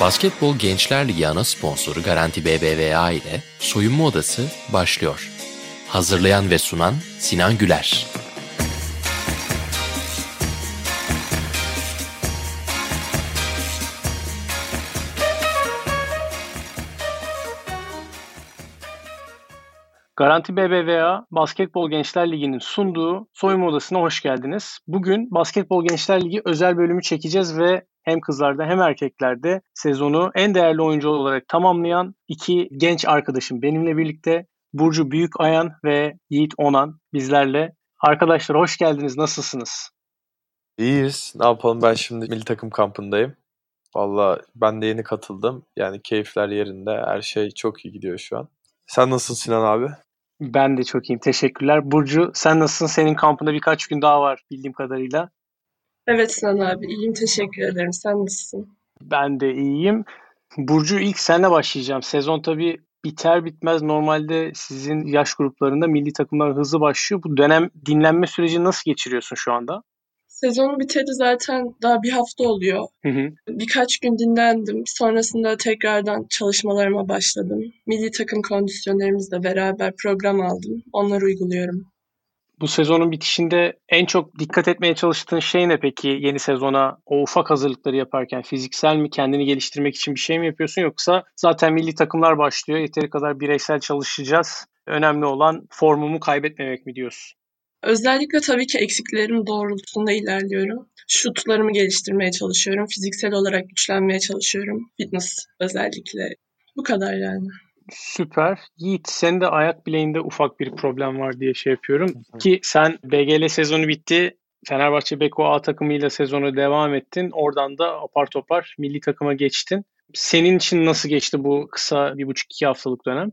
Basketbol Gençler Ligi ana sponsoru Garanti BBVA ile Soyunma Odası başlıyor. Hazırlayan ve sunan Sinan Güler. Garanti BBVA Basketbol Gençler Ligi'nin sunduğu soyunma odasına hoş geldiniz. Bugün Basketbol Gençler Ligi özel bölümü çekeceğiz ve hem kızlarda hem erkeklerde sezonu en değerli oyuncu olarak tamamlayan iki genç arkadaşım benimle birlikte Burcu Büyük Ayan ve Yiğit Onan bizlerle. Arkadaşlar hoş geldiniz. Nasılsınız? İyiyiz. Ne yapalım ben şimdi milli takım kampındayım. Valla ben de yeni katıldım. Yani keyifler yerinde. Her şey çok iyi gidiyor şu an. Sen nasılsın Sinan abi? Ben de çok iyiyim. Teşekkürler. Burcu sen nasılsın? Senin kampında birkaç gün daha var bildiğim kadarıyla. Evet Sinan abi iyiyim teşekkür ederim. Sen nasılsın? Ben de iyiyim. Burcu ilk senle başlayacağım. Sezon tabii biter bitmez normalde sizin yaş gruplarında milli takımlar hızlı başlıyor. Bu dönem dinlenme süreci nasıl geçiriyorsun şu anda? Sezon biteli zaten daha bir hafta oluyor. Hı hı. Birkaç gün dinlendim. Sonrasında tekrardan çalışmalarıma başladım. Milli takım kondisyonerimizle beraber program aldım. Onları uyguluyorum. Bu sezonun bitişinde en çok dikkat etmeye çalıştığın şey ne peki yeni sezona o ufak hazırlıkları yaparken fiziksel mi kendini geliştirmek için bir şey mi yapıyorsun yoksa zaten milli takımlar başlıyor yeteri kadar bireysel çalışacağız önemli olan formumu kaybetmemek mi diyorsun? Özellikle tabii ki eksiklerim doğrultusunda ilerliyorum. Şutlarımı geliştirmeye çalışıyorum. Fiziksel olarak güçlenmeye çalışıyorum. Fitness özellikle. Bu kadar yani. Süper. Yiğit senin de ayak bileğinde ufak bir problem var diye şey yapıyorum. Ki sen BGL sezonu bitti. Fenerbahçe Beko A takımıyla sezonu devam ettin. Oradan da apar topar milli takıma geçtin. Senin için nasıl geçti bu kısa bir buçuk iki haftalık dönem?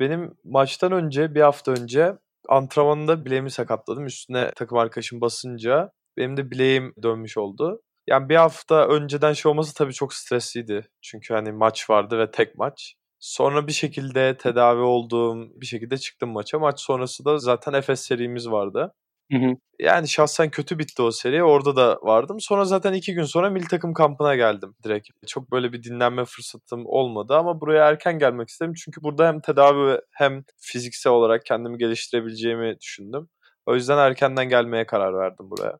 Benim maçtan önce bir hafta önce antrenmanında bileğimi sakatladım. Üstüne takım arkadaşım basınca benim de bileğim dönmüş oldu. Yani bir hafta önceden şey olması tabii çok stresliydi. Çünkü hani maç vardı ve tek maç. Sonra bir şekilde tedavi olduğum bir şekilde çıktım maça. Maç sonrası da zaten Efes serimiz vardı. Hı hı. Yani şahsen kötü bitti o seri. Orada da vardım. Sonra zaten iki gün sonra milli takım kampına geldim direkt. Çok böyle bir dinlenme fırsatım olmadı ama buraya erken gelmek istedim. Çünkü burada hem tedavi hem fiziksel olarak kendimi geliştirebileceğimi düşündüm. O yüzden erkenden gelmeye karar verdim buraya.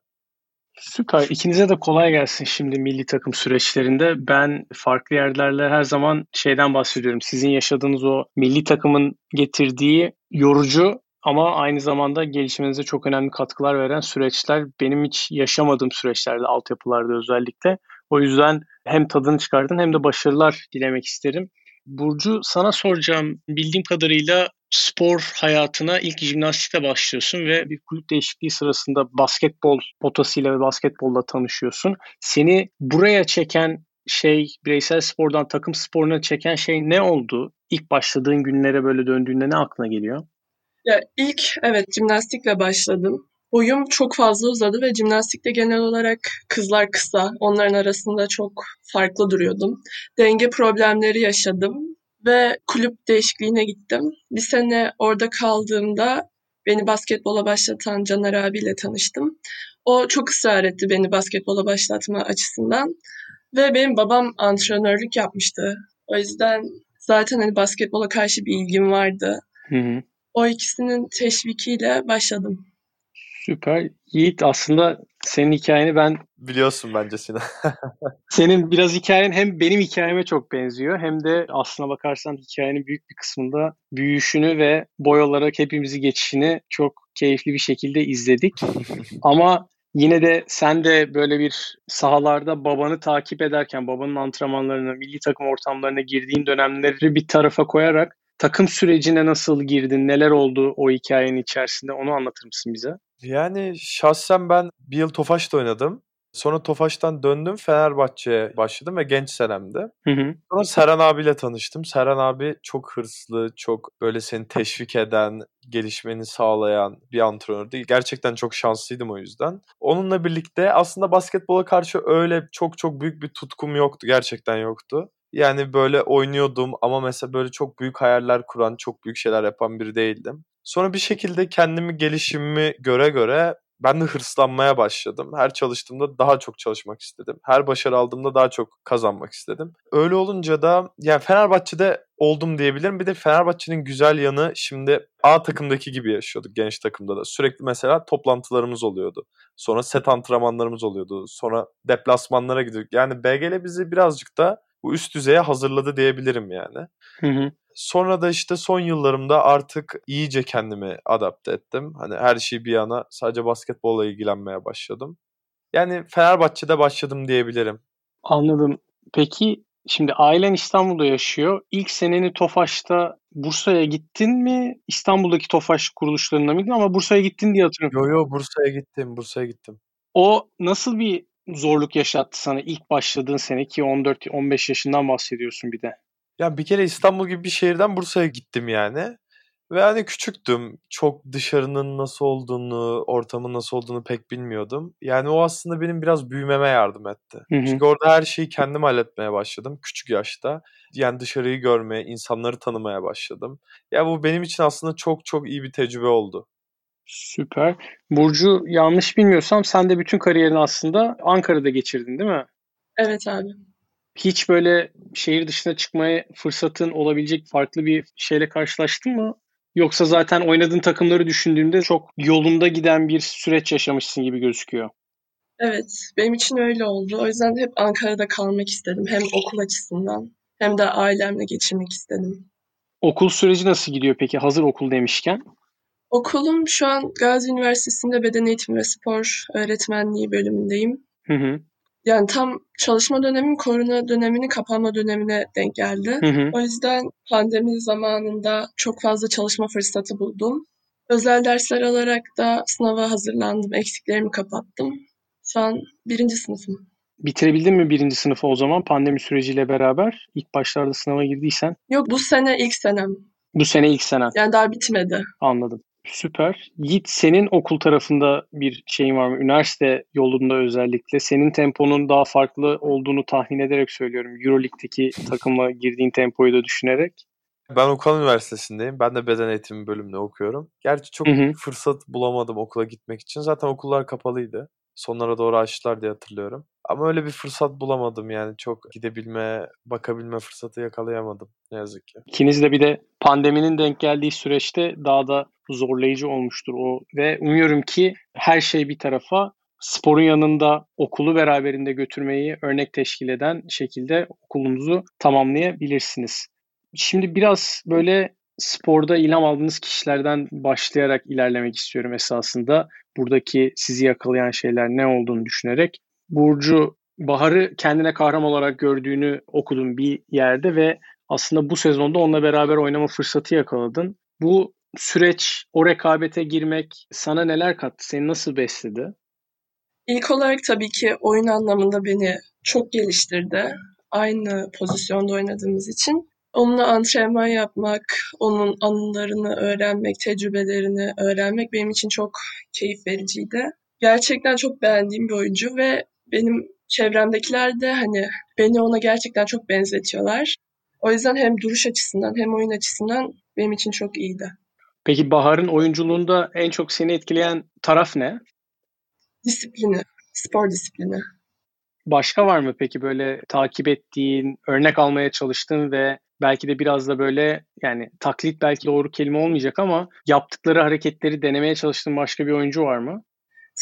Süper. İkinize de kolay gelsin şimdi milli takım süreçlerinde. Ben farklı yerlerle her zaman şeyden bahsediyorum. Sizin yaşadığınız o milli takımın getirdiği yorucu ama aynı zamanda gelişiminize çok önemli katkılar veren süreçler benim hiç yaşamadığım süreçlerde, altyapılarda özellikle. O yüzden hem tadını çıkardın hem de başarılar dilemek isterim. Burcu sana soracağım. Bildiğim kadarıyla spor hayatına ilk jimnastikle başlıyorsun ve bir kulüp değişikliği sırasında basketbol potasıyla ve basketbolla tanışıyorsun. Seni buraya çeken şey, bireysel spordan takım sporuna çeken şey ne oldu? İlk başladığın günlere böyle döndüğünde ne aklına geliyor? Ya ilk evet jimnastikle başladım. Boyum çok fazla uzadı ve jimnastikte genel olarak kızlar kısa. Onların arasında çok farklı duruyordum. Denge problemleri yaşadım ve kulüp değişikliğine gittim. Bir sene orada kaldığımda beni basketbola başlatan Caner abiyle tanıştım. O çok ısrar etti beni basketbola başlatma açısından. Ve benim babam antrenörlük yapmıştı. O yüzden zaten hani basketbola karşı bir ilgim vardı. Hı hı. O ikisinin teşvikiyle başladım. Süper. Yiğit aslında senin hikayeni ben Biliyorsun bence Sinan. senin biraz hikayen hem benim hikayeme çok benziyor hem de aslına bakarsan hikayenin büyük bir kısmında büyüyüşünü ve boy olarak hepimizi geçişini çok keyifli bir şekilde izledik. Ama yine de sen de böyle bir sahalarda babanı takip ederken babanın antrenmanlarına, milli takım ortamlarına girdiğin dönemleri bir tarafa koyarak takım sürecine nasıl girdin, neler oldu o hikayenin içerisinde onu anlatır mısın bize? Yani şahsen ben bir yıl Tofaş'ta oynadım. Sonra Tofaş'tan döndüm Fenerbahçe'ye başladım ve genç senemde. Hı hı. Sonra Serhan abiyle tanıştım. Serhan abi çok hırslı, çok böyle seni teşvik eden, gelişmeni sağlayan bir antrenördü. Gerçekten çok şanslıydım o yüzden. Onunla birlikte aslında basketbola karşı öyle çok çok büyük bir tutkum yoktu. Gerçekten yoktu. Yani böyle oynuyordum ama mesela böyle çok büyük hayaller kuran, çok büyük şeyler yapan biri değildim. Sonra bir şekilde kendimi gelişimimi göre göre ben de hırslanmaya başladım. Her çalıştığımda daha çok çalışmak istedim. Her başarı aldığımda daha çok kazanmak istedim. Öyle olunca da yani Fenerbahçe'de oldum diyebilirim. Bir de Fenerbahçe'nin güzel yanı şimdi A takımdaki gibi yaşıyorduk genç takımda da. Sürekli mesela toplantılarımız oluyordu. Sonra set antrenmanlarımız oluyordu. Sonra deplasmanlara gidiyorduk. Yani BGL bizi birazcık da bu üst düzeye hazırladı diyebilirim yani. Hı hı. Sonra da işte son yıllarımda artık iyice kendimi adapte ettim. Hani her şey bir yana sadece basketbolla ilgilenmeye başladım. Yani Fenerbahçe'de başladım diyebilirim. Anladım. Peki şimdi ailen İstanbul'da yaşıyor. İlk seneni Tofaş'ta Bursa'ya gittin mi? İstanbul'daki Tofaş kuruluşlarına mıydın ama Bursa'ya gittin diye hatırlıyorum. Yo yo Bursa'ya gittim, Bursa'ya gittim. O nasıl bir zorluk yaşattı sana ilk başladığın sene ki 14-15 yaşından bahsediyorsun bir de. Ya bir kere İstanbul gibi bir şehirden Bursa'ya gittim yani. Ve hani küçüktüm. Çok dışarının nasıl olduğunu, ortamın nasıl olduğunu pek bilmiyordum. Yani o aslında benim biraz büyümeme yardım etti. Hı hı. Çünkü orada her şeyi kendim halletmeye başladım küçük yaşta. Yani dışarıyı görmeye, insanları tanımaya başladım. Ya bu benim için aslında çok çok iyi bir tecrübe oldu. Süper. Burcu yanlış bilmiyorsam sen de bütün kariyerini aslında Ankara'da geçirdin değil mi? Evet abi. Hiç böyle şehir dışına çıkmaya fırsatın olabilecek farklı bir şeyle karşılaştın mı? Yoksa zaten oynadığın takımları düşündüğümde çok yolunda giden bir süreç yaşamışsın gibi gözüküyor. Evet, benim için öyle oldu. O yüzden hep Ankara'da kalmak istedim. Hem okul açısından hem de ailemle geçirmek istedim. Okul süreci nasıl gidiyor peki? Hazır okul demişken. Okulum şu an Gazi Üniversitesi'nde beden eğitimi ve spor öğretmenliği bölümündeyim. Hı hı. Yani tam çalışma dönemim korona döneminin kapanma dönemine denk geldi. Hı hı. O yüzden pandemi zamanında çok fazla çalışma fırsatı buldum. Özel dersler alarak da sınava hazırlandım, eksiklerimi kapattım. Şu an birinci sınıfım. Bitirebildin mi birinci sınıfı o zaman pandemi süreciyle beraber? İlk başlarda sınava girdiysen. Yok bu sene ilk senem. Bu sene ilk senen. Yani daha bitmedi. Anladım. Süper. Yiğit senin okul tarafında bir şeyin var mı? Üniversite yolunda özellikle. Senin temponun daha farklı olduğunu tahmin ederek söylüyorum. Euroleague'deki takımla girdiğin tempoyu da düşünerek. Ben Okan Üniversitesi'ndeyim. Ben de beden eğitimi bölümünde okuyorum. Gerçi çok Hı hı. fırsat bulamadım okula gitmek için. Zaten okullar kapalıydı. Sonlara doğru açtılar diye hatırlıyorum. Ama öyle bir fırsat bulamadım yani. Çok gidebilme, bakabilme fırsatı yakalayamadım ne yazık ki. İkiniz de bir de pandeminin denk geldiği süreçte daha da zorlayıcı olmuştur o ve umuyorum ki her şey bir tarafa sporun yanında okulu beraberinde götürmeyi örnek teşkil eden şekilde okulunuzu tamamlayabilirsiniz. Şimdi biraz böyle sporda ilham aldığınız kişilerden başlayarak ilerlemek istiyorum esasında. Buradaki sizi yakalayan şeyler ne olduğunu düşünerek. Burcu Bahar'ı kendine kahraman olarak gördüğünü okudum bir yerde ve aslında bu sezonda onunla beraber oynama fırsatı yakaladın. Bu süreç, o rekabete girmek sana neler kattı? Seni nasıl besledi? İlk olarak tabii ki oyun anlamında beni çok geliştirdi. Aynı pozisyonda oynadığımız için. Onunla antrenman yapmak, onun anılarını öğrenmek, tecrübelerini öğrenmek benim için çok keyif vericiydi. Gerçekten çok beğendiğim bir oyuncu ve benim çevremdekiler de hani beni ona gerçekten çok benzetiyorlar. O yüzden hem duruş açısından hem oyun açısından benim için çok iyiydi. Peki Bahar'ın oyunculuğunda en çok seni etkileyen taraf ne? Disiplini, spor disiplini. Başka var mı peki böyle takip ettiğin, örnek almaya çalıştığın ve belki de biraz da böyle yani taklit belki doğru kelime olmayacak ama yaptıkları hareketleri denemeye çalıştığın başka bir oyuncu var mı?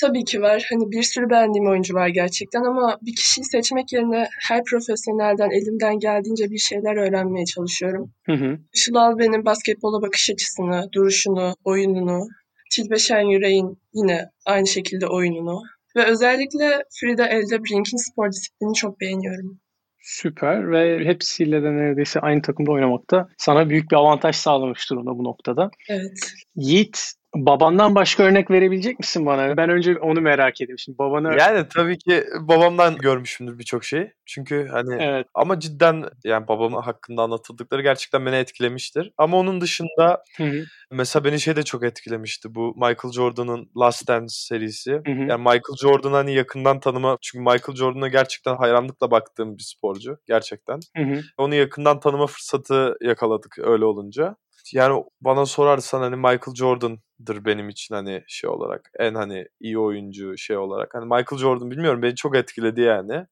Tabii ki var. Hani bir sürü beğendiğim oyuncu var gerçekten ama bir kişiyi seçmek yerine her profesyonelden elimden geldiğince bir şeyler öğrenmeye çalışıyorum. Hı hı. Işıl Alben'in basketbola bakış açısını, duruşunu, oyununu, Tilbe Şen Yüreğin yine aynı şekilde oyununu ve özellikle Frida Eldebrink'in spor disiplini çok beğeniyorum. Süper ve hepsiyle de neredeyse aynı takımda oynamakta sana büyük bir avantaj sağlamış durumda bu noktada. Evet. Yiğit babandan başka örnek verebilecek misin bana? Ben önce onu merak ediyorum. Şimdi babanı Yani tabii ki babamdan görmüşümdür birçok şey. Çünkü hani evet ama cidden yani babamın hakkında anlatıldıkları gerçekten beni etkilemiştir. Ama onun dışında mesela beni şey de çok etkilemişti. Bu Michael Jordan'ın Last Dance serisi. Yani Michael Jordan'ı hani yakından tanıma çünkü Michael Jordan'a gerçekten hayranlıkla baktığım bir sporcu gerçekten. Onu yakından tanıma fırsatı yakaladık öyle olunca. Yani bana sorarsan hani Michael Jordan'dır benim için hani şey olarak en hani iyi oyuncu şey olarak. Hani Michael Jordan bilmiyorum beni çok etkiledi yani.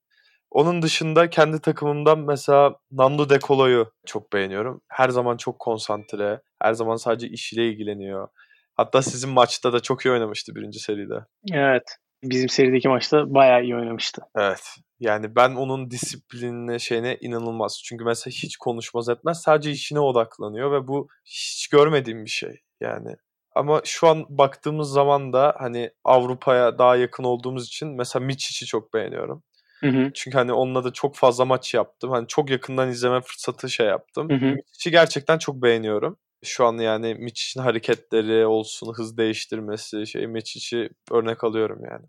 Onun dışında kendi takımımdan mesela Nando De Colo'yu çok beğeniyorum. Her zaman çok konsantre, her zaman sadece işiyle ilgileniyor. Hatta sizin maçta da çok iyi oynamıştı birinci seride. Evet. Bizim serideki maçta bayağı iyi oynamıştı. Evet. Yani ben onun disiplinine şeyine inanılmaz. Çünkü mesela hiç konuşmaz etmez. Sadece işine odaklanıyor ve bu hiç görmediğim bir şey. Yani ama şu an baktığımız zaman da hani Avrupa'ya daha yakın olduğumuz için mesela Miçic'i çok beğeniyorum. Hı hı. Çünkü hani onunla da çok fazla maç yaptım. Hani çok yakından izleme fırsatı şey yaptım. Miçic'i gerçekten çok beğeniyorum. Şu an yani Miçic'in hareketleri olsun, hız değiştirmesi, şey Miçic'i örnek alıyorum yani.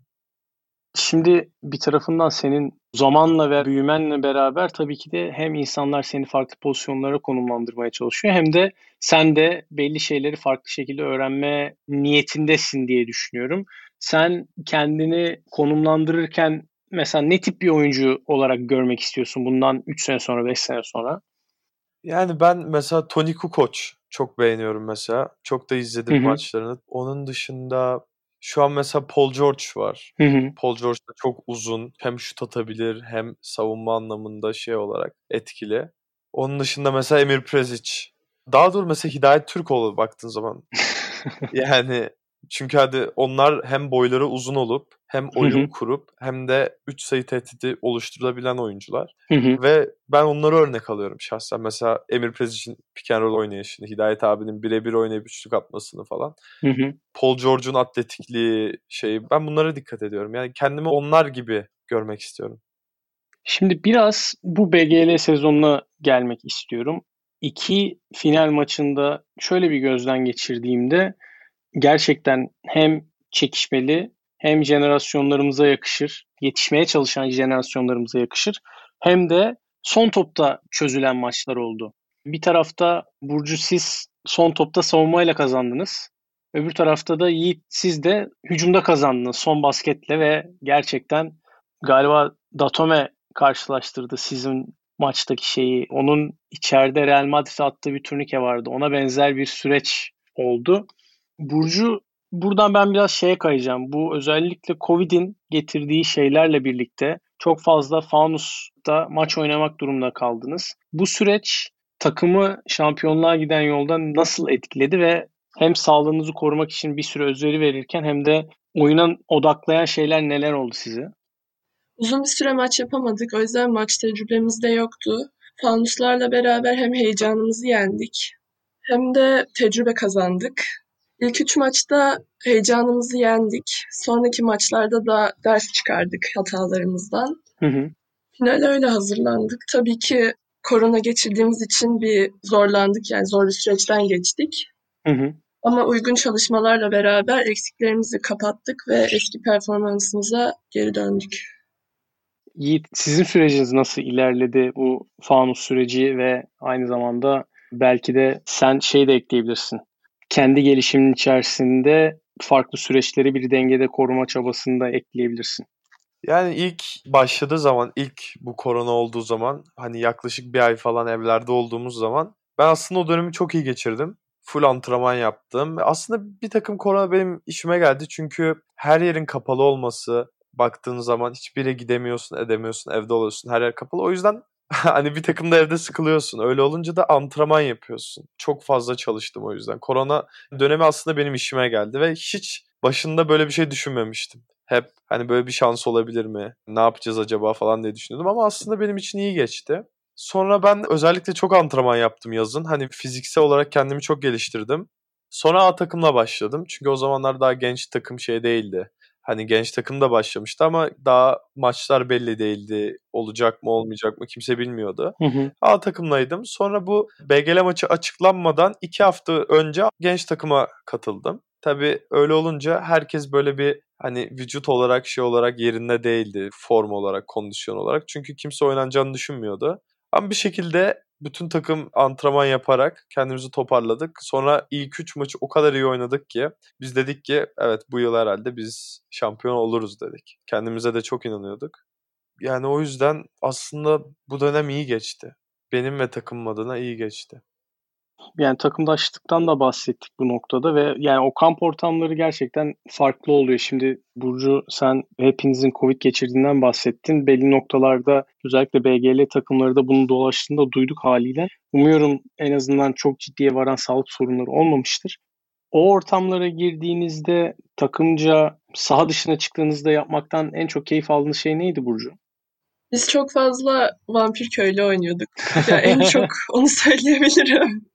Şimdi bir tarafından senin zamanla ve büyümenle beraber tabii ki de hem insanlar seni farklı pozisyonlara konumlandırmaya çalışıyor hem de sen de belli şeyleri farklı şekilde öğrenme niyetindesin diye düşünüyorum. Sen kendini konumlandırırken mesela ne tip bir oyuncu olarak görmek istiyorsun bundan 3 sene sonra 5 sene sonra? Yani ben mesela Toni Kukoc çok beğeniyorum mesela. Çok da izledim Hı hı. maçlarını. Onun dışında şu an mesela Paul George var. Hı hı. Paul George da çok uzun. Hem şut atabilir hem savunma anlamında şey olarak etkili. Onun dışında mesela Emir Prezic. Daha doğru mesela Hidayet Türkoğlu baktığın zaman. yani çünkü hadi onlar hem boyları uzun olup hem oyun hı. kurup hem de 3 sayı tehdidi oluşturabilen oyuncular. Hı hı. Ve ben onları örnek alıyorum şahsen. Mesela Emir Prezic'in pick and roll oynayışını, Hidayet abinin birebir oynayıp üçlük atmasını falan. Hı hı. Paul George'un atletikliği şeyi. Ben bunlara dikkat ediyorum. Yani kendimi onlar gibi görmek istiyorum. Şimdi biraz bu BGL sezonuna gelmek istiyorum. İki final maçında şöyle bir gözden geçirdiğimde gerçekten hem çekişmeli hem jenerasyonlarımıza yakışır, yetişmeye çalışan jenerasyonlarımıza yakışır hem de son topta çözülen maçlar oldu. Bir tarafta Burcu siz son topta savunmayla kazandınız. Öbür tarafta da Yiğit siz de hücumda kazandınız son basketle ve gerçekten galiba Datome karşılaştırdı sizin maçtaki şeyi. Onun içeride Real Madrid'e attığı bir turnike vardı. Ona benzer bir süreç oldu. Burcu buradan ben biraz şeye kayacağım. Bu özellikle Covid'in getirdiği şeylerle birlikte çok fazla Fanus'ta maç oynamak durumunda kaldınız. Bu süreç takımı şampiyonluğa giden yolda nasıl etkiledi ve hem sağlığınızı korumak için bir süre özveri verirken hem de oyuna odaklayan şeyler neler oldu size? Uzun bir süre maç yapamadık. O yüzden maç tecrübemiz de yoktu. Fanuslarla beraber hem heyecanımızı yendik hem de tecrübe kazandık. İlk üç maçta heyecanımızı yendik. Sonraki maçlarda da ders çıkardık hatalarımızdan. Hı hı. Finale öyle hazırlandık. Tabii ki korona geçirdiğimiz için bir zorlandık. Yani zor bir süreçten geçtik. Hı hı. Ama uygun çalışmalarla beraber eksiklerimizi kapattık ve eski performansımıza geri döndük. Yiğit, sizin süreciniz nasıl ilerledi bu fanus süreci ve aynı zamanda belki de sen şey de ekleyebilirsin. Kendi gelişimin içerisinde farklı süreçleri bir dengede koruma çabasını da ekleyebilirsin. Yani ilk başladığı zaman, ilk bu korona olduğu zaman hani yaklaşık bir ay falan evlerde olduğumuz zaman ben aslında o dönemi çok iyi geçirdim. Full antrenman yaptım. Aslında bir takım korona benim işime geldi çünkü her yerin kapalı olması, baktığın zaman hiçbir yere gidemiyorsun, edemiyorsun, evde oluyorsun, her yer kapalı. O yüzden hani bir takım da evde sıkılıyorsun. Öyle olunca da antrenman yapıyorsun. Çok fazla çalıştım o yüzden. Korona dönemi aslında benim işime geldi ve hiç başında böyle bir şey düşünmemiştim. Hep hani böyle bir şans olabilir mi? Ne yapacağız acaba falan diye düşünüyordum ama aslında benim için iyi geçti. Sonra ben özellikle çok antrenman yaptım yazın. Hani fiziksel olarak kendimi çok geliştirdim. Sonra A takımla başladım. Çünkü o zamanlar daha genç takım şey değildi. Hani genç takım da başlamıştı ama daha maçlar belli değildi. Olacak mı olmayacak mı kimse bilmiyordu. Hı hı. A takımlaydım. Sonra bu BGL maçı açıklanmadan iki hafta önce genç takıma katıldım. Tabii öyle olunca herkes böyle bir hani vücut olarak şey olarak yerinde değildi. Form olarak, kondisyon olarak. Çünkü kimse oynanacağını düşünmüyordu. Ama bir şekilde bütün takım antrenman yaparak kendimizi toparladık. Sonra ilk 3 maçı o kadar iyi oynadık ki biz dedik ki evet bu yıl herhalde biz şampiyon oluruz dedik. Kendimize de çok inanıyorduk. Yani o yüzden aslında bu dönem iyi geçti. Benim ve takımım adına iyi geçti. Yani takımdaşlıktan da bahsettik bu noktada ve yani o kamp ortamları gerçekten farklı oluyor. Şimdi Burcu sen hepinizin Covid geçirdiğinden bahsettin. Belli noktalarda özellikle BGL takımları da bunu dolaştığında duyduk haliyle. Umuyorum en azından çok ciddiye varan sağlık sorunları olmamıştır. O ortamlara girdiğinizde takımca saha dışına çıktığınızda yapmaktan en çok keyif aldığınız şey neydi Burcu? Biz çok fazla vampir köylü oynuyorduk. Ya en çok onu söyleyebilirim.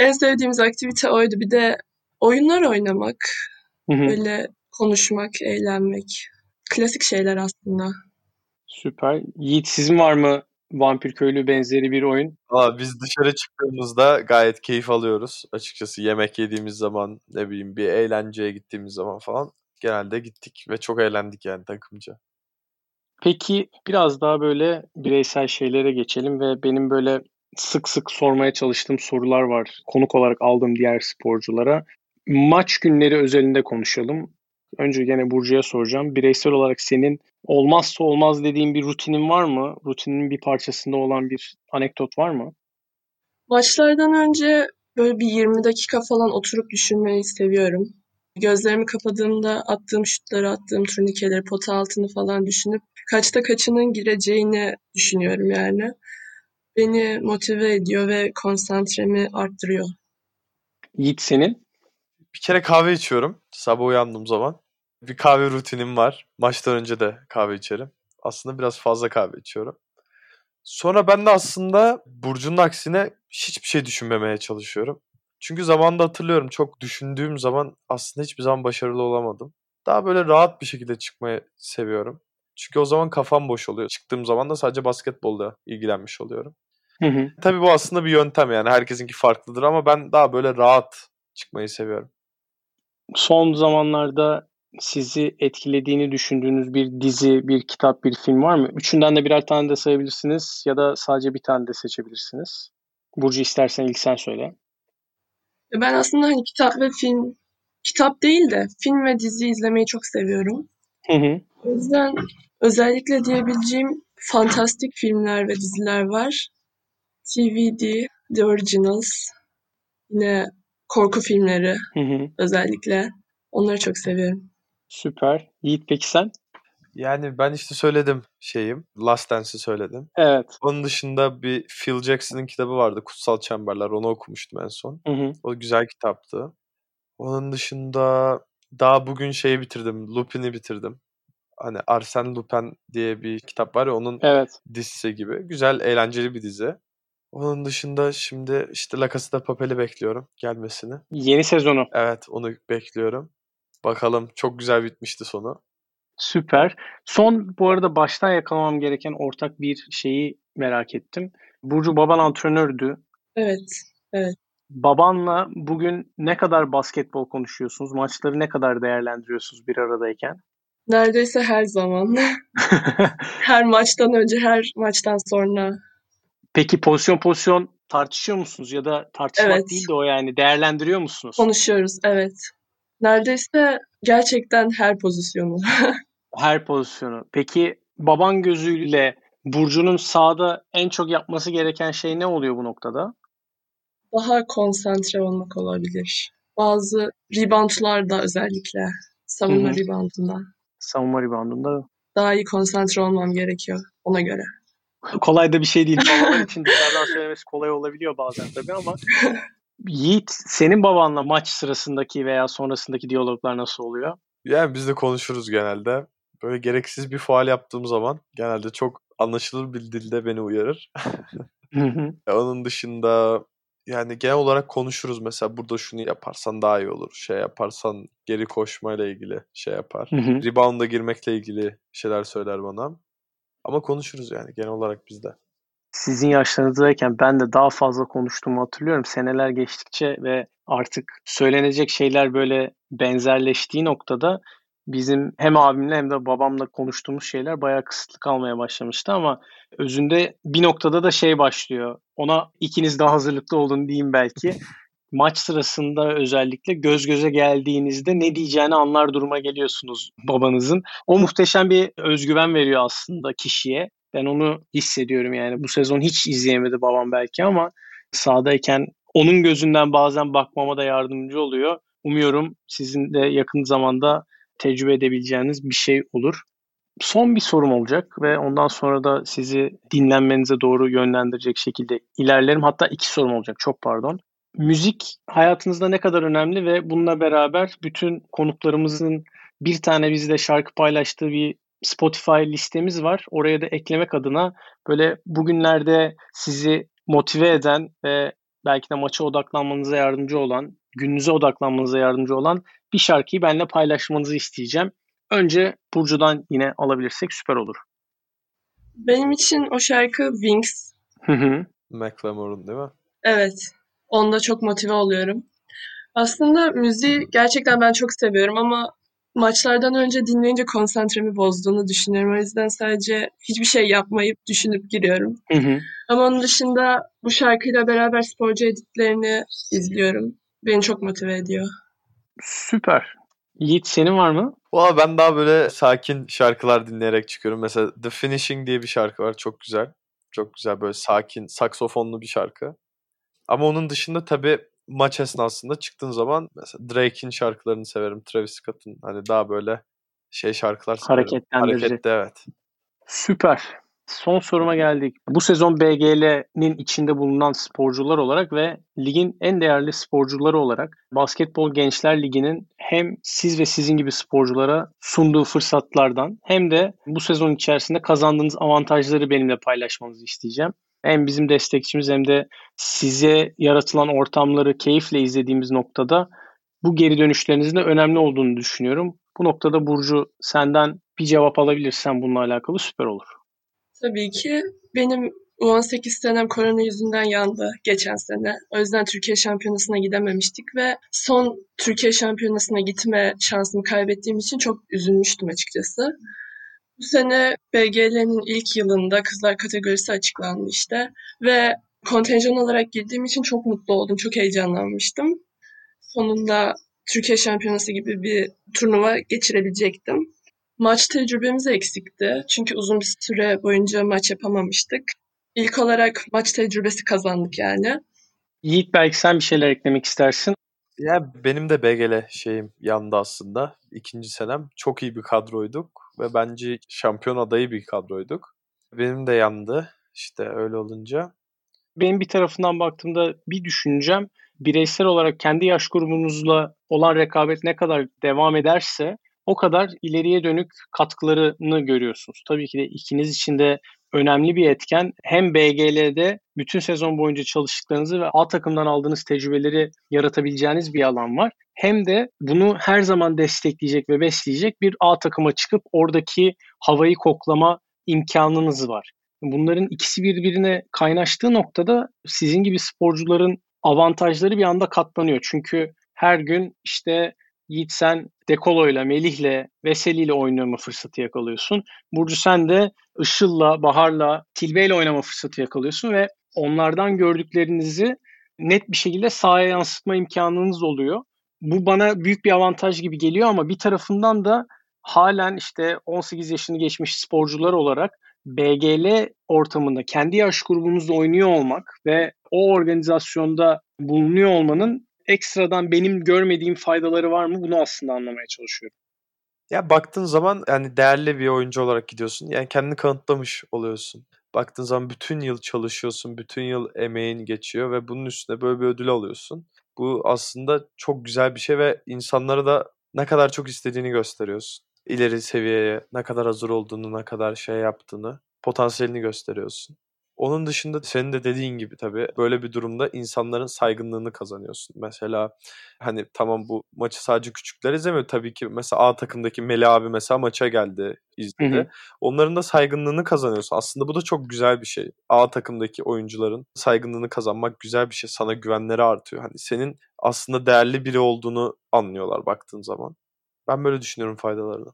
En sevdiğimiz aktivite oydu. Bir de oyunlar oynamak, böyle konuşmak, eğlenmek. Klasik şeyler aslında. Süper. Yiğit sizin var mı Vampir Köylü benzeri bir oyun? Valla biz dışarı çıktığımızda gayet keyif alıyoruz. Açıkçası yemek yediğimiz zaman ne bileyim bir eğlenceye gittiğimiz zaman falan genelde gittik ve çok eğlendik yani takımca. Peki biraz daha böyle bireysel şeylere geçelim ve benim böyle sık sık sormaya çalıştığım sorular var. Konuk olarak aldığım diğer sporculara. Maç günleri özelinde konuşalım. Önce gene Burcu'ya soracağım. Bireysel olarak senin olmazsa olmaz dediğin bir rutinin var mı? Rutinin bir parçasında olan bir anekdot var mı? Maçlardan önce böyle bir 20 dakika falan oturup düşünmeyi seviyorum. Gözlerimi kapadığımda attığım şutları, attığım turnikeleri, pota altını falan düşünüp kaçta kaçının gireceğini düşünüyorum yani. Beni motive ediyor ve konsantremi arttırıyor. Yiğit senin? Bir kere kahve içiyorum sabah uyandığım zaman. Bir kahve rutinim var. Maçtan önce de kahve içerim. Aslında biraz fazla kahve içiyorum. Sonra ben de aslında Burcu'nun aksine hiçbir şey düşünmemeye çalışıyorum. Çünkü zamanında hatırlıyorum çok düşündüğüm zaman aslında hiçbir zaman başarılı olamadım. Daha böyle rahat bir şekilde çıkmayı seviyorum. Çünkü o zaman kafam boş oluyor. Çıktığım zaman da sadece basketbolda ilgilenmiş oluyorum. Hı hı. Tabii bu aslında bir yöntem yani. Herkesinki farklıdır ama ben daha böyle rahat çıkmayı seviyorum. Son zamanlarda sizi etkilediğini düşündüğünüz bir dizi, bir kitap, bir film var mı? Üçünden de birer tane de sayabilirsiniz ya da sadece bir tane de seçebilirsiniz. Burcu istersen ilk sen söyle. Ben aslında hani kitap ve film, kitap değil de film ve dizi izlemeyi çok seviyorum. Hı hı. O yüzden özellikle diyebileceğim fantastik filmler ve diziler var. TVD, The Originals, yine korku filmleri Hı hı. özellikle. Onları çok seviyorum. Süper. Yiğit peki sen? Yani ben işte söyledim şeyim. Last Dance'i söyledim. Evet. Onun dışında bir Phil Jackson'ın kitabı vardı. Kutsal Çemberler. Onu okumuştum en son. Hı hı. O güzel kitaptı. Onun dışında daha bugün şeyi bitirdim. Lupin'i bitirdim. Hani Arsène Lupin diye bir kitap var ya onun Evet. dizisi gibi. Güzel, eğlenceli bir dizi. Onun dışında şimdi işte La Casa de Papel'i bekliyorum gelmesini. Yeni sezonu. Evet onu bekliyorum. Bakalım çok güzel bitmişti sonu. Süper. Son bu arada baştan yakalamam gereken ortak bir şeyi merak ettim. Burcu baban antrenördü. Evet, Babanla bugün ne kadar basketbol konuşuyorsunuz? Maçları ne kadar değerlendiriyorsunuz bir aradayken? Neredeyse her zaman. her maçtan önce, her maçtan sonra. Peki pozisyon pozisyon tartışıyor musunuz ya da tartışmak Evet. değil de o yani değerlendiriyor musunuz? Konuşuyoruz, evet. Neredeyse gerçekten her pozisyonu. Her pozisyonu. Peki baban gözüyle Burcu'nun sahada en çok yapması gereken şey ne oluyor bu noktada? Daha konsantre olmak olabilir. Bazı reboundlarda özellikle, savunma Hı hı. reboundunda Savunma reboundunda. daha iyi konsantre olmam gerekiyor ona göre. Kolay da bir şey değil. Babalar için dışarıdan söylemesi kolay olabiliyor bazen tabii ama. Yiğit, senin babanla maç sırasındaki veya sonrasındaki diyaloglar nasıl oluyor? Yani biz de konuşuruz genelde. Böyle gereksiz bir faal yaptığım zaman genelde çok anlaşılır bir dilde beni uyarır. Hı hı. Ya Onun dışında yani genel olarak konuşuruz. Mesela burada şunu yaparsan daha iyi olur. Şey yaparsan geri koşmayla ilgili şey yapar. Hı hı. Rebound'a girmekle ilgili şeyler söyler bana. Ama konuşuruz yani genel olarak bizde. Sizin yaşlarınızdayken ben de daha fazla konuştuğumu hatırlıyorum. Seneler geçtikçe ve artık söylenecek şeyler böyle benzerleştiği noktada bizim hem abimle hem de babamla konuştuğumuz şeyler bayağı kısıtlı kalmaya başlamıştı ama özünde bir noktada da şey başlıyor. Ona ikiniz daha hazırlıklı olun diyeyim belki. Maç sırasında özellikle göz göze geldiğinizde ne diyeceğini anlar duruma geliyorsunuz babanızın. O muhteşem bir özgüven veriyor aslında kişiye. Ben onu hissediyorum yani. Bu sezon hiç izleyemedi babam belki ama sahadayken onun gözünden bazen bakmama da yardımcı oluyor. Umuyorum sizin de yakın zamanda tecrübe edebileceğiniz bir şey olur. Son bir sorum olacak ve ondan sonra da sizi dinlenmenize doğru yönlendirecek şekilde ilerlerim. Hatta iki sorum olacak. Çok pardon. Müzik hayatınızda ne kadar önemli ve bununla beraber bütün konuklarımızın bir tane bizle şarkı paylaştığı bir Spotify listemiz var. Oraya da eklemek adına böyle bugünlerde sizi motive eden ve belki de maça odaklanmanıza yardımcı olan, gününüze odaklanmanıza yardımcı olan bir şarkıyı benimle paylaşmanızı isteyeceğim. Önce Burcu'dan yine alabilirsek süper olur. Benim için o şarkı Wings. Hı hı. McLemore'un değil mi? Evet. Onda çok motive oluyorum. Aslında müziği gerçekten ben çok seviyorum ama maçlardan önce dinleyince konsantremi bozduğunu düşünüyorum. O yüzden sadece hiçbir şey yapmayıp düşünüp giriyorum. Hı hı. Ama onun dışında bu şarkıyla beraber sporcu editlerini izliyorum. Beni çok motive ediyor. Süper. Yiğit senin var mı? Valla ben daha böyle sakin şarkılar dinleyerek çıkıyorum. Mesela The Finishing diye bir şarkı var. Çok güzel. Çok güzel böyle sakin, saksofonlu bir şarkı. Ama onun dışında tabii maç esnasında çıktığın zaman mesela Drake'in şarkılarını severim. Travis Scott'ın hani daha böyle şey şarkılar severim. Hareketlendirici. Hareketli evet. Süper. Son soruma geldik. Bu sezon BGL'nin içinde bulunan sporcular olarak ve ligin en değerli sporcuları olarak Basketbol Gençler Ligi'nin hem siz ve sizin gibi sporculara sunduğu fırsatlardan hem de bu sezon içerisinde kazandığınız avantajları benimle paylaşmanızı isteyeceğim. Hem bizim destekçimiz hem de size yaratılan ortamları keyifle izlediğimiz noktada bu geri dönüşlerinizin de önemli olduğunu düşünüyorum. Bu noktada Burcu senden bir cevap alabilirsen bununla alakalı süper olur. Tabii ki benim U18 senem korona yüzünden yandı geçen sene. O yüzden Türkiye Şampiyonası'na gidememiştik ve son Türkiye Şampiyonası'na gitme şansımı kaybettiğim için çok üzülmüştüm açıkçası. Bu sene BGL'nin ilk yılında kızlar kategorisi açıklandı işte ve kontenjan olarak girdiğim için çok mutlu oldum, çok heyecanlanmıştım. Sonunda Türkiye Şampiyonası gibi bir turnuva geçirebilecektim. Maç tecrübemiz eksikti. Çünkü uzun bir süre boyunca maç yapamamıştık. İlk olarak maç tecrübesi kazandık yani. Yiğit belki sen bir şeyler eklemek istersin. Ya benim de BGL şeyim yandı aslında. İkinci senem. Çok iyi bir kadroyduk ve bence şampiyon adayı bir kadroyduk. Benim de yandı işte öyle olunca. Benim bir tarafından baktığımda bir düşüncem bireysel olarak kendi yaş grubunuzla olan rekabet ne kadar devam ederse o kadar ileriye dönük katkılarını görüyorsunuz. Tabii ki de ikiniz için de önemli bir etken. Hem BGL'de bütün sezon boyunca çalıştıklarınızı ve A takımdan aldığınız tecrübeleri yaratabileceğiniz bir alan var. Hem de bunu her zaman destekleyecek ve besleyecek bir A takıma çıkıp oradaki havayı koklama imkanınız var. Bunların ikisi birbirine kaynaştığı noktada sizin gibi sporcuların avantajları bir anda katlanıyor. Çünkü her gün işte Yiğit sen Dekolo'yla, Melih'le, Veseli'yle oynama fırsatı yakalıyorsun. Burcu sen de Işıl'la, Bahar'la, Tilbe'yle oynama fırsatı yakalıyorsun ve onlardan gördüklerinizi net bir şekilde sahaya yansıtma imkanınız oluyor. Bu bana büyük bir avantaj gibi geliyor ama bir tarafından da halen işte 18 yaşını geçmiş sporcular olarak BGL ortamında kendi yaş grubumuzda oynuyor olmak ve o organizasyonda bulunuyor olmanın ekstradan benim görmediğim faydaları var mı bunu aslında anlamaya çalışıyorum. Ya baktığın zaman yani değerli bir oyuncu olarak gidiyorsun. Yani kendini kanıtlamış oluyorsun. Baktığın zaman bütün yıl çalışıyorsun, bütün yıl emeğin geçiyor ve bunun üstüne böyle bir ödül alıyorsun. Bu aslında çok güzel bir şey ve insanlara da ne kadar çok istediğini gösteriyorsun. İleri seviyeye ne kadar hazır olduğunu, ne kadar şey yaptığını, potansiyelini gösteriyorsun. Onun dışında senin de dediğin gibi tabii böyle bir durumda insanların saygınlığını kazanıyorsun. Mesela hani tamam bu maçı sadece küçükler izlemiyor. Tabii ki mesela A takımdaki Meli abi mesela maça geldi izledi. Hı hı. Onların da saygınlığını kazanıyorsun. Aslında bu da çok güzel bir şey. A takımdaki oyuncuların saygınlığını kazanmak güzel bir şey. Sana güvenleri artıyor. Hani senin aslında değerli biri olduğunu anlıyorlar baktığın zaman. Ben böyle düşünüyorum faydalarını.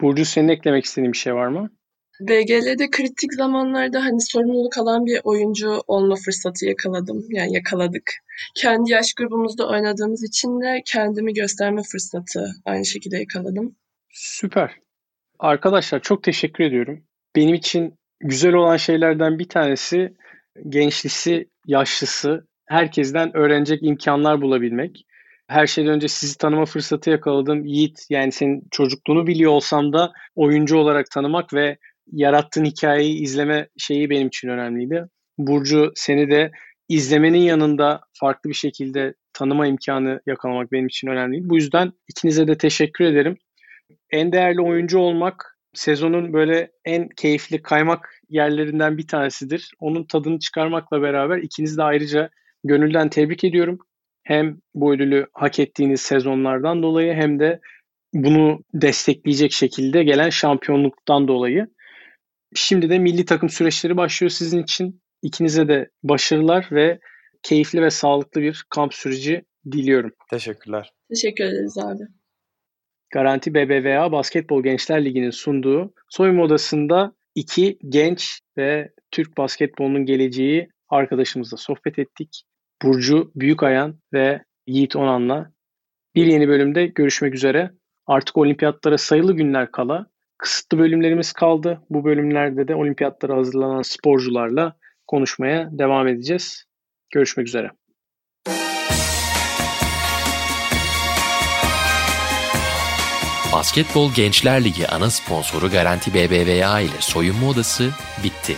Burcu senin eklemek istediğin bir şey var mı? BGL'de kritik zamanlarda hani sorumluluk alan bir oyuncu olma fırsatı yakaladım. Yani yakaladık. Kendi yaş grubumuzda oynadığımız için de kendimi gösterme fırsatı aynı şekilde yakaladım. Süper. Arkadaşlar çok teşekkür ediyorum. Benim için güzel olan şeylerden bir tanesi gençlisi, yaşlısı herkesten öğrenecek imkanlar bulabilmek. Her şeyden önce sizi tanıma fırsatı yakaladım. Yiğit yani senin çocukluğunu biliyor olsam da oyuncu olarak tanımak ve yarattığın hikayeyi izleme şeyi benim için önemliydi. Burcu seni de izlemenin yanında farklı bir şekilde tanıma imkanı yakalamak benim için önemli. Bu yüzden ikinize de teşekkür ederim. En değerli oyuncu olmak sezonun böyle en keyifli kaymak yerlerinden bir tanesidir. Onun tadını çıkarmakla beraber ikinizi de ayrıca gönülden tebrik ediyorum. Hem bu ödülü hak ettiğiniz sezonlardan dolayı hem de bunu destekleyecek şekilde gelen şampiyonluktan dolayı. Şimdi de milli takım süreçleri başlıyor sizin için. İkinize de başarılar ve keyifli ve sağlıklı bir kamp süreci diliyorum. Teşekkürler. Teşekkür ederiz abi. Garanti BBVA Basketbol Gençler Ligi'nin sunduğu soyunma odasında iki genç ve Türk basketbolunun geleceği arkadaşımızla sohbet ettik. Burcu Büyükayan ve Yiğit Onan'la bir yeni bölümde görüşmek üzere. Artık olimpiyatlara sayılı günler kala kısıtlı bölümlerimiz kaldı. Bu bölümlerde de olimpiyatlara hazırlanan sporcularla konuşmaya devam edeceğiz. Görüşmek üzere. Basketbol Gençler Ligi ana sponsoru Garanti BBVA ile soyunma odası bitti.